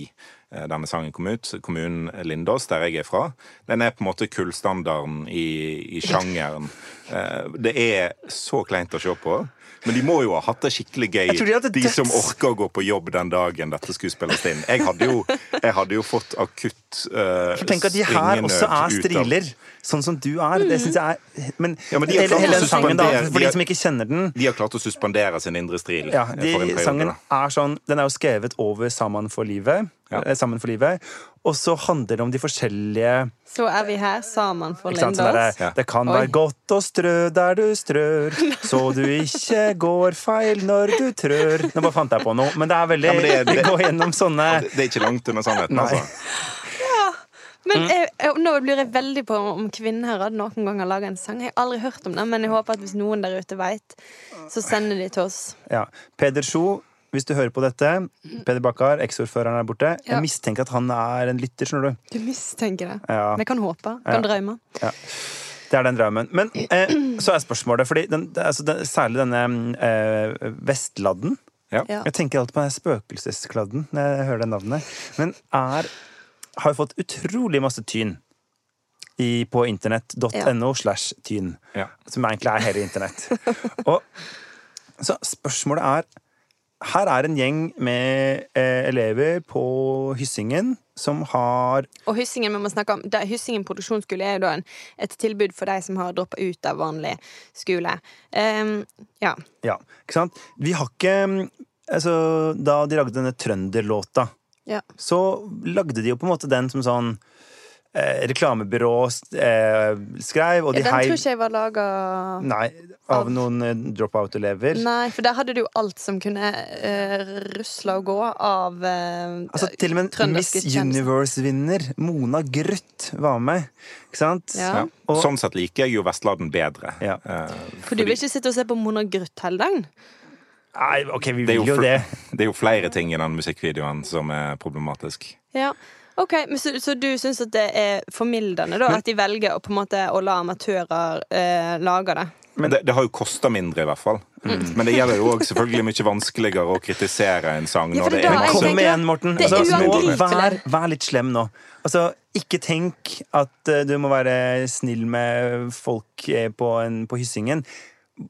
eh, denne sangen kom ut, kommunen Lindås, der jeg er fra. Den er på en måte kullstandarden i, i sjangeren. Eh, det er så kleint å se på. Men de må jo ha hatt det skikkelig gøy, de, de døds... som orker å gå på jobb den dagen dette skulle spilles inn. Jeg hadde jo, jeg hadde jo fått akutt uh, For tenk at de her også er striler, sånn som du er. Det syns jeg er Men, Ja, men de har klart hele den sangen, da, for de har- som ikke kjenner den De har klart å suspendere sin indre stril. ja, de, periode, sangen er sånn Den er jo skrevet over Sammen for livet. Ja. eh, Sammen for livet. Og så handler det om de forskjellige Så er vi her sammen for sånn Lindås. Ja. Det kan Oi. være godt å strø der du strør, så du ikke går feil når du trør. Nå bare fant jeg på noe, men det er veldig Ja, det Vi det- går gjennom sånne Det, det er ikke langt under sannheten, Nei. altså. Men Mm. jeg, jeg, nå lurer jeg veldig på om Kvinnherad noen gang har laga en sang. Jeg har aldri hørt om den, men jeg håper at hvis noen der ute veit, så sender de til oss. Ja. Peder Sjo, hvis du hører på dette, Peder Bakkar, eksordføreren er borte. Ja. Jeg mistenker at han er en lytter, skjønner du. Du mistenker det. Ja. Men jeg kan håpe. Jeg Kan drømme. Ja. Det er den drømmen. Men eh, så er spørsmålet, fordi den, altså, den, særlig denne eh, Vestladden Ja. Ja. Jeg tenker alltid på den spøkelseskladden når jeg hører det navnet. Men er har jo fått utrolig masse tyn i, på internett.no slash tyn. Ja. Som egentlig er hele internett. Og så spørsmålet er Her er en gjeng med eh, elever på Hyssingen som har Og Hyssingen vi må snakke om det, Hyssingen produksjonsskole er jo da en, et tilbud for de som har droppa ut av vanlig skole. Um, ja. Ja, ikke sant? Vi har ikke Altså, da de lagde denne trønderlåta, ja. så lagde de jo på en måte den som sånn eh, reklamebyrå eh, skrev, og de Den tror ikke jeg var laga Nei, av noen eh, dropout-elever. Nei, for der hadde du jo alt som kunne eh, rusle og gå av eh, Altså, til og med Miss. Universe-vinner Mona Grøtt var med. Ikke sant? Ja. Ja. Og- Sånn sett liker jeg jo Vestladen bedre. Ja. Eh, For du vil ikke sitte og se på Mona Grøtt hele dagen? Nei, ok, vi vil jo jo det. det er jo flere ting i den musikkvideoen som er problematisk. Ja. Ok, men Så, så du syns at det er formildende da, at de velger å, på en måte, å la amatører eh, lage det? Men det, det har jo kosta mindre, i hvert fall. Men det gjelder jo òg selvfølgelig mye vanskeligere å kritisere en sang Ja, når det det da masse Kom igjen, Morten. Altså, nå, vær, vær litt slem nå. Altså, ikke tenk at uh, du må være snill med folk eh, på, en, på Hyssingen.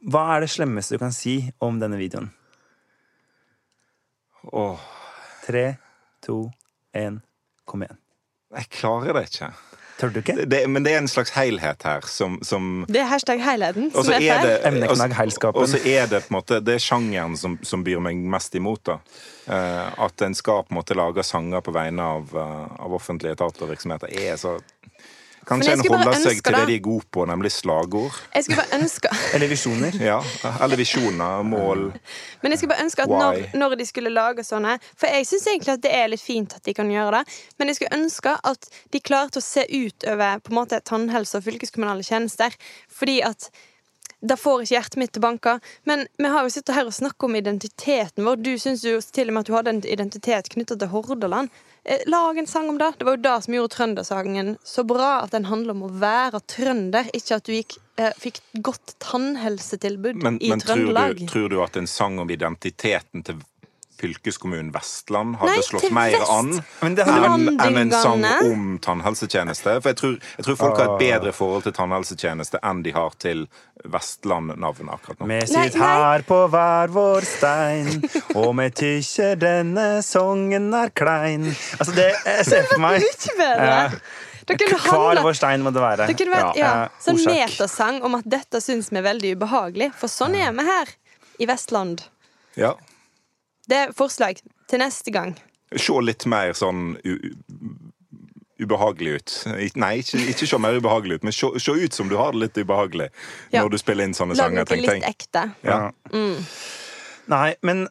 Hva er det slemmeste du kan si om denne videoen? Åh, Tre, to, én, kom igjen. jeg klarer det ikke. Tør du ikke? Det, det, men det er en slags helhet her som, som Det er hashtag helheten som så er feil. det Emneknagg heilskapen. Og så er det på en måte Det er sjangeren som, som byr meg mest imot. da Uh, At en skal på en måte lage sanger på vegne av, uh, av offentlige etater og virksomheter, er så Kanskje en holder seg til det de er gode på, nemlig slagord. Jeg skulle bare ønske Eller visjoner? Ja, Eller visjoner, mål. Men jeg skulle bare ønske at når, når de skulle lage sånne For jeg syns egentlig at det er litt fint at de kan gjøre det, men jeg skulle ønske at de klarte å se utover på en måte tannhelse og fylkeskommunale tjenester. Fordi at da får ikke hjertet mitt til banka. Men vi har jo sittet her og snakket om identiteten vår. Du syns jo til og med at du hadde en identitet knytta til Hordaland. Eh, Lag en sang om det. Det var jo det som gjorde trøndersangen så bra. At den handler om å være trønder, ikke at du gikk, eh, fikk godt tannhelsetilbud Men, i men tror, Trøndelag. du, tror du at en sang om identiteten til fylkeskommunen Vestland hadde Nei, slått mer vest. an Men det her enn enn en sang om tannhelsetjeneste? For jeg tror, jeg tror folk har et bedre forhold til tannhelsetjeneste enn de har til Vestland-navnet akkurat nå. Vi sitter her på hver vår stein, og vi tykker denne songen er klein. Altså, det jeg ser for meg Hver vår stein må det være. det kunne vært ja, Ja, sånn metasang om at dette syns vi er veldig ubehagelig. For sånn er vi her i Vestland. Ja. Det er forslag til neste gang. Se litt mer sånn ubehagelig ut. Nei, ikke, ikke se mer ubehagelig ut, men se, se ut som du har det litt ubehagelig Ja. når du spiller inn sånne Lager sanger. noe det litt ekte. Ja. Nei, men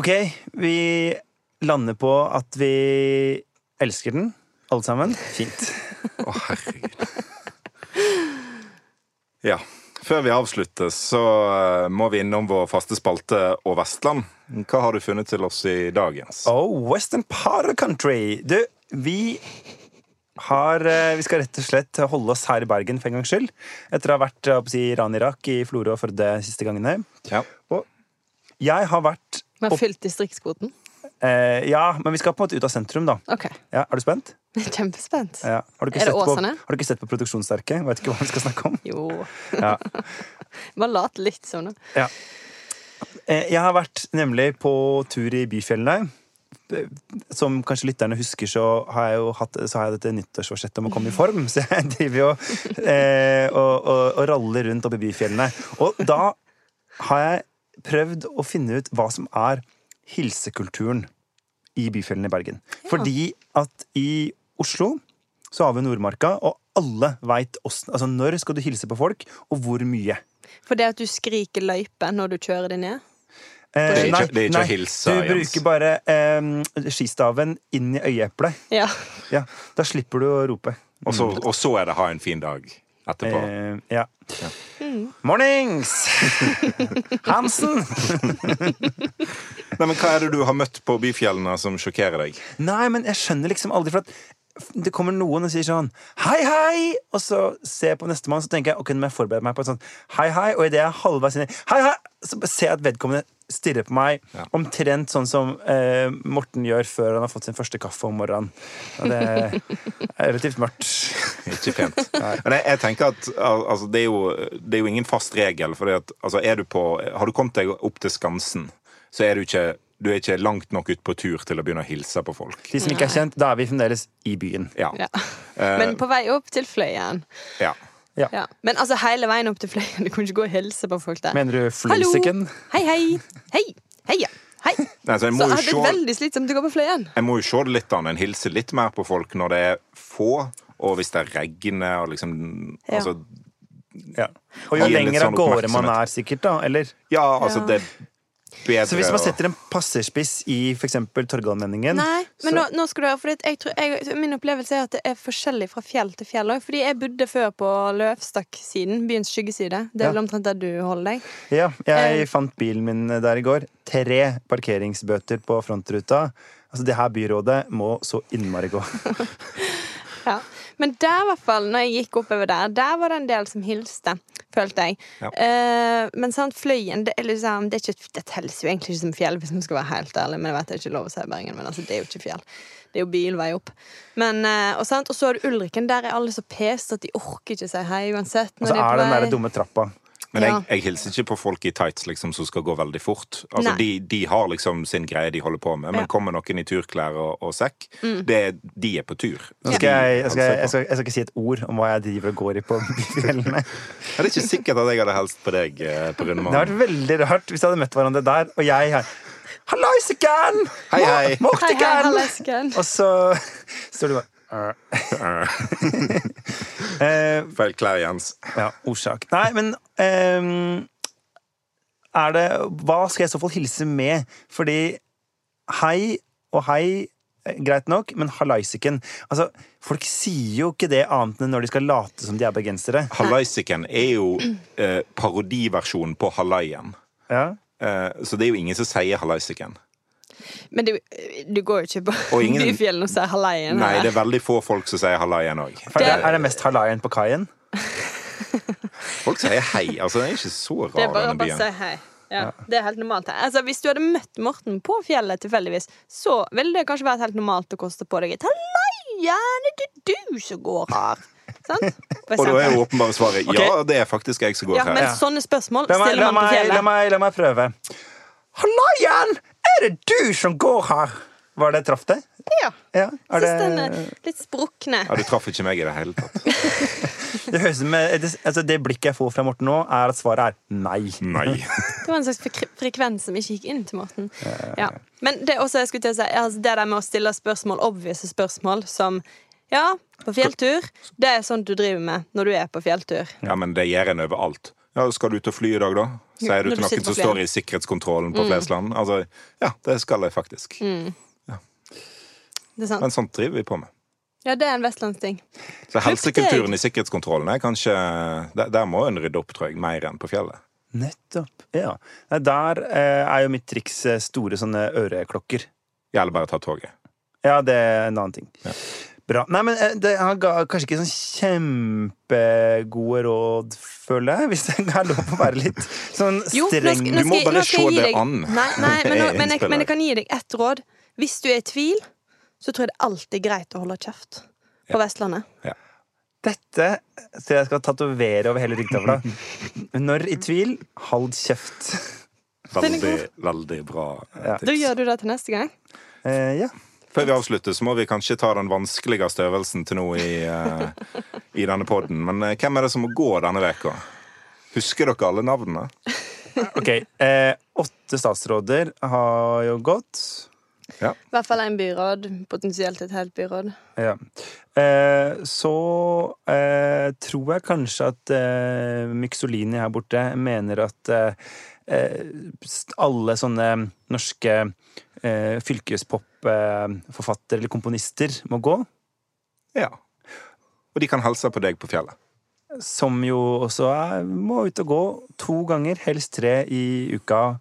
OK, vi lander på at vi elsker den, alle sammen. Fint. Å, herregud. Ja. Før vi avslutter, så eh, må vi innom vår faste spalte og Vestland. Hva har du funnet til oss i dag, Jens? Oh, Western of country. Du, vi har eh, Vi skal rett og slett holde oss her i Bergen for en gangs skyld. Etter å ha vært å si, i Iran-Irak i Florø og Førde de siste gangene. Ja. Jeg har vært Vi har fylt distriktskvoten. Eh, Ja, men vi skal på en måte ut av sentrum, da. OK. Ja, er du spent? Kjempespent. Ja. Har, du ikke Er det sett på, Åsane? har du ikke sett på Produksjonssterke? Vet ikke hva vi skal snakke om. Jo. Ja. Bare lat litt sånn. da. Eh, Jeg har vært nemlig på tur i byfjellene. Som kanskje lytterne husker, så har jeg jo hatt så har jeg dette nyttårsforsettet om å komme i form. Så jeg driver jo eh, og, og, og raller rundt oppe i byfjellene. Og da har jeg prøvd å finne ut hva som er hilsekulturen i byfjellene i Bergen. Fordi at i Oslo så har vi Nordmarka, og alle veit altså når skal du hilse på folk, og hvor mye. For det at du skriker løype når du kjører det ned? Eh, Det er ikke- nei, det er ikke nei, hilse, Du Jens. bruker bare eh, skistaven inn i øyeeplet. Ja. Ja, da slipper du å rope. Og, så, og så er det ha en fin dag etterpå. Eh, ja. Mornings! Hansen! Nei, men Hva er det du har møtt på byfjellene som sjokkerer deg? Nei, men jeg skjønner liksom aldri for at det kommer noen og sier sånn Hei, hei! Og så ser jeg på nestemann, så tenker jeg ok, nå må jeg forberede meg på et sånt hei, hei. Og idet jeg er halvveis inni hei, hei, så ser jeg at vedkommende stirrer på meg Ja. omtrent sånn som eh, Morten gjør før han har fått sin første kaffe om morgenen. Og det er relativt mørkt. Ikke pent. Men jeg, jeg tenker at altså, det, er jo, det er jo ingen fast regel. For altså, du på, har du kommet deg opp til Skansen, så er du ikke, du er ikke langt nok ut på tur til å begynne å hilse på folk. De som ikke er kjent, da er vi fremdeles i byen. Ja. ja. Eh, Men på vei opp til Fløyen. ja. Ja. Men altså hele veien opp til Fløyen. Du kan ikke gå og hilse på folk der. Mener du Hallo! flysiken? Hei, hei. Hei. Heia. Hei. Nei, så jeg, må det jo er se, veldig slitsomt å gå på Fløyen. jeg må jo se det litt an. En hilser litt mer på folk når det er få, og hvis det regner og liksom Ja. altså, Ja. Og jo lengre lenger av sånn gårde man er, sikkert, da. Eller Ja, altså, Ja. det bedre Så hvis man setter en passerspiss i f.eks. Torgallmenningen Nei, men så- nå, nå skal du høre, for jeg tror, jeg, Min opplevelse er at det er forskjellig fra fjell til fjell òg. Fordi jeg bodde før på Løvstakk-siden, byens skyggeside. Det er Ja. vel omtrent der du holder deg. Ja, jeg Eh. fant bilen min der i går. Tre parkeringsbøter på frontruta. Altså, det her byrådet må så innmari gå. Ja. Men der, i hvert fall, når jeg gikk oppover der, der var det en del som hilste, følte jeg. Ja. Eh, men sånn, Fløyen det, er liksom, det, er ikke, det telles jo egentlig ikke som fjell, hvis man skal være helt ærlig. Men jeg vet det er ikke lov å si i Bergen, men altså, det er jo ikke fjell. Det er jo bilvei opp. Men, eh, og, sant, og så har du Ulriken. Der er alle så peste at de orker ikke si hei uansett. Og så er er den derre der dumme trappa. Men jeg, jeg hilser ikke på folk i tights liksom, som skal gå veldig fort. Altså, de, de har liksom sin greie de holder på med, men Ja. kommer noen i turklær og, og sekk, det, er- de er på tur. Nå skal jeg, jeg, skal, jeg, skal, jeg skal ikke si et ord om hva jeg driver og går i på byfjellene. Det er ikke sikkert at jeg hadde helst på deg eh, på Det hadde vært veldig rart hvis vi hadde møtt hverandre der, og jeg her Hallaisiken! Hei, hei. Hei, hei, Mortiken! Og så står du bare Feil klær, Jens. Ja, ordsak. Nei, men um, er det Hva skal jeg i så fall hilse med? Fordi hei og hei, eh, greit nok, men hallaisiken Altså, folk sier jo ikke det annet enn når de skal late som de er bergensere. Hallaisiken er jo eh, parodiversjonen på hallaien. Ja. Eh, så det er jo ingen som sier hallaisiken. Men du, du går jo ikke på ingen- byfjellene og sier halaien? Nei, det er veldig få folk som sier halaien òg. Det, er det mest halaien på kaien? Folk sier hei. Altså, det er ikke så Det er bare å bare si hei. Ja, Det er helt normalt her. Altså, hvis du hadde møtt Morten på fjellet tilfeldigvis, så ville det kanskje vært helt normalt å koste på deg et Halleien, er det du som går her? Sant? Og da er jo åpenbare svaret okay. ja, det er faktisk jeg som går Ja, men her. sånne spørsmål stiller man på meg, la, fjellet. meg, la meg prøve. Hallaien! Er det du som går her? Var det traff det? Ja. Ja. Er Syns den er litt sprukne. Ja, Du traff ikke meg i det hele tatt. det, høres ut det, altså det blikket jeg får fra Morten nå, er at svaret er nei. Nei. Det var en slags frekvens som ikke gikk inn til Morten. Ja. Men det, også, jeg skulle til å si, altså, det der med å stille spørsmål, obvise spørsmål, som Ja, på fjelltur, det er sånt du driver med når du er på fjelltur. Ja, men det gjør en overalt. Ja, skal du ut og fly i dag, da? Sier du til noen som står i sikkerhetskontrollen på Flesland? Altså, ja, det skal jeg faktisk. Det er sant. Men sånt driver vi på med. Ja, det er en vestlandsting. Så helsekulturen i sikkerhetskontrollen er kanskje Der, der må en rydde opp, tror jeg, mer enn på fjellet. Nettopp. Ja. Der eh, er jo mitt triks eh, store sånne øreklokker. Ja, Eller bare ta toget. Ja, det er en annen ting. Ja. Bra. Nei, men eh, det, Han ga kanskje ikke sånn kjempegode råd, føler jeg, hvis det er lov å være litt sånn Jo, nå streng. skal- nå Du må bare se det deg- an. Nei, nei men, nå, men, jeg, men jeg kan gi deg ett råd. Hvis du er i tvil, så tror jeg det alltid er greit å holde kjeft på Vestlandet. Dette tror jeg skal tatovere over hele ryggtavla. Når i tvil, hold kjeft. Veldig, veldig bra tips. Ja. Da gjør du det til neste gang. Eh, ja. Før vi avslutter, så må vi kanskje ta den vanskeligste øvelsen til nå i, uh, i denne podden. Men uh, hvem er det som må gå denne veka? Husker dere alle navnene? Ok. Eh, åtte statsråder har jo gått. I hvert fall en byråd. Potensielt et helt byråd. Ja. Eh, så eh, tror jeg kanskje at eh, Myksolini her borte mener at eh, alle sånne norske eh, fylkespop-forfattere eller komponister må gå. Ja. Og de kan hilse på deg på fjellet. Som jo også er, må ut og gå to ganger, helst tre i uka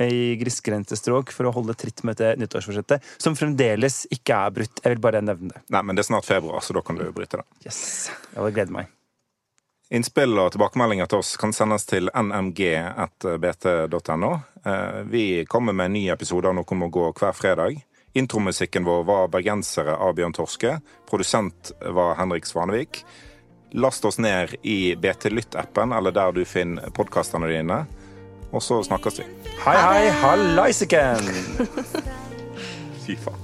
i grisgrendte strøk for å holde tritt med dette nyttårsforsettet, som fremdeles ikke er brutt. Jeg vil bare nevne det. Nei, men det er snart februar, så da kan du bryte det. Yes. Jeg gleder meg. Innspill og tilbakemeldinger til oss kan sendes til nmg.bt.no. Eh, Vi kommer med en ny episode av Noe må gå hver fredag. Intromusikken vår var 'Bergensere' av Bjørn Torske. Produsent var Henrik Svanevik. Last oss ned i BT Lytt-appen eller der du finner podkastene dine. Og så snakkes vi. Hei, hei, hallaisiken! Fy faen.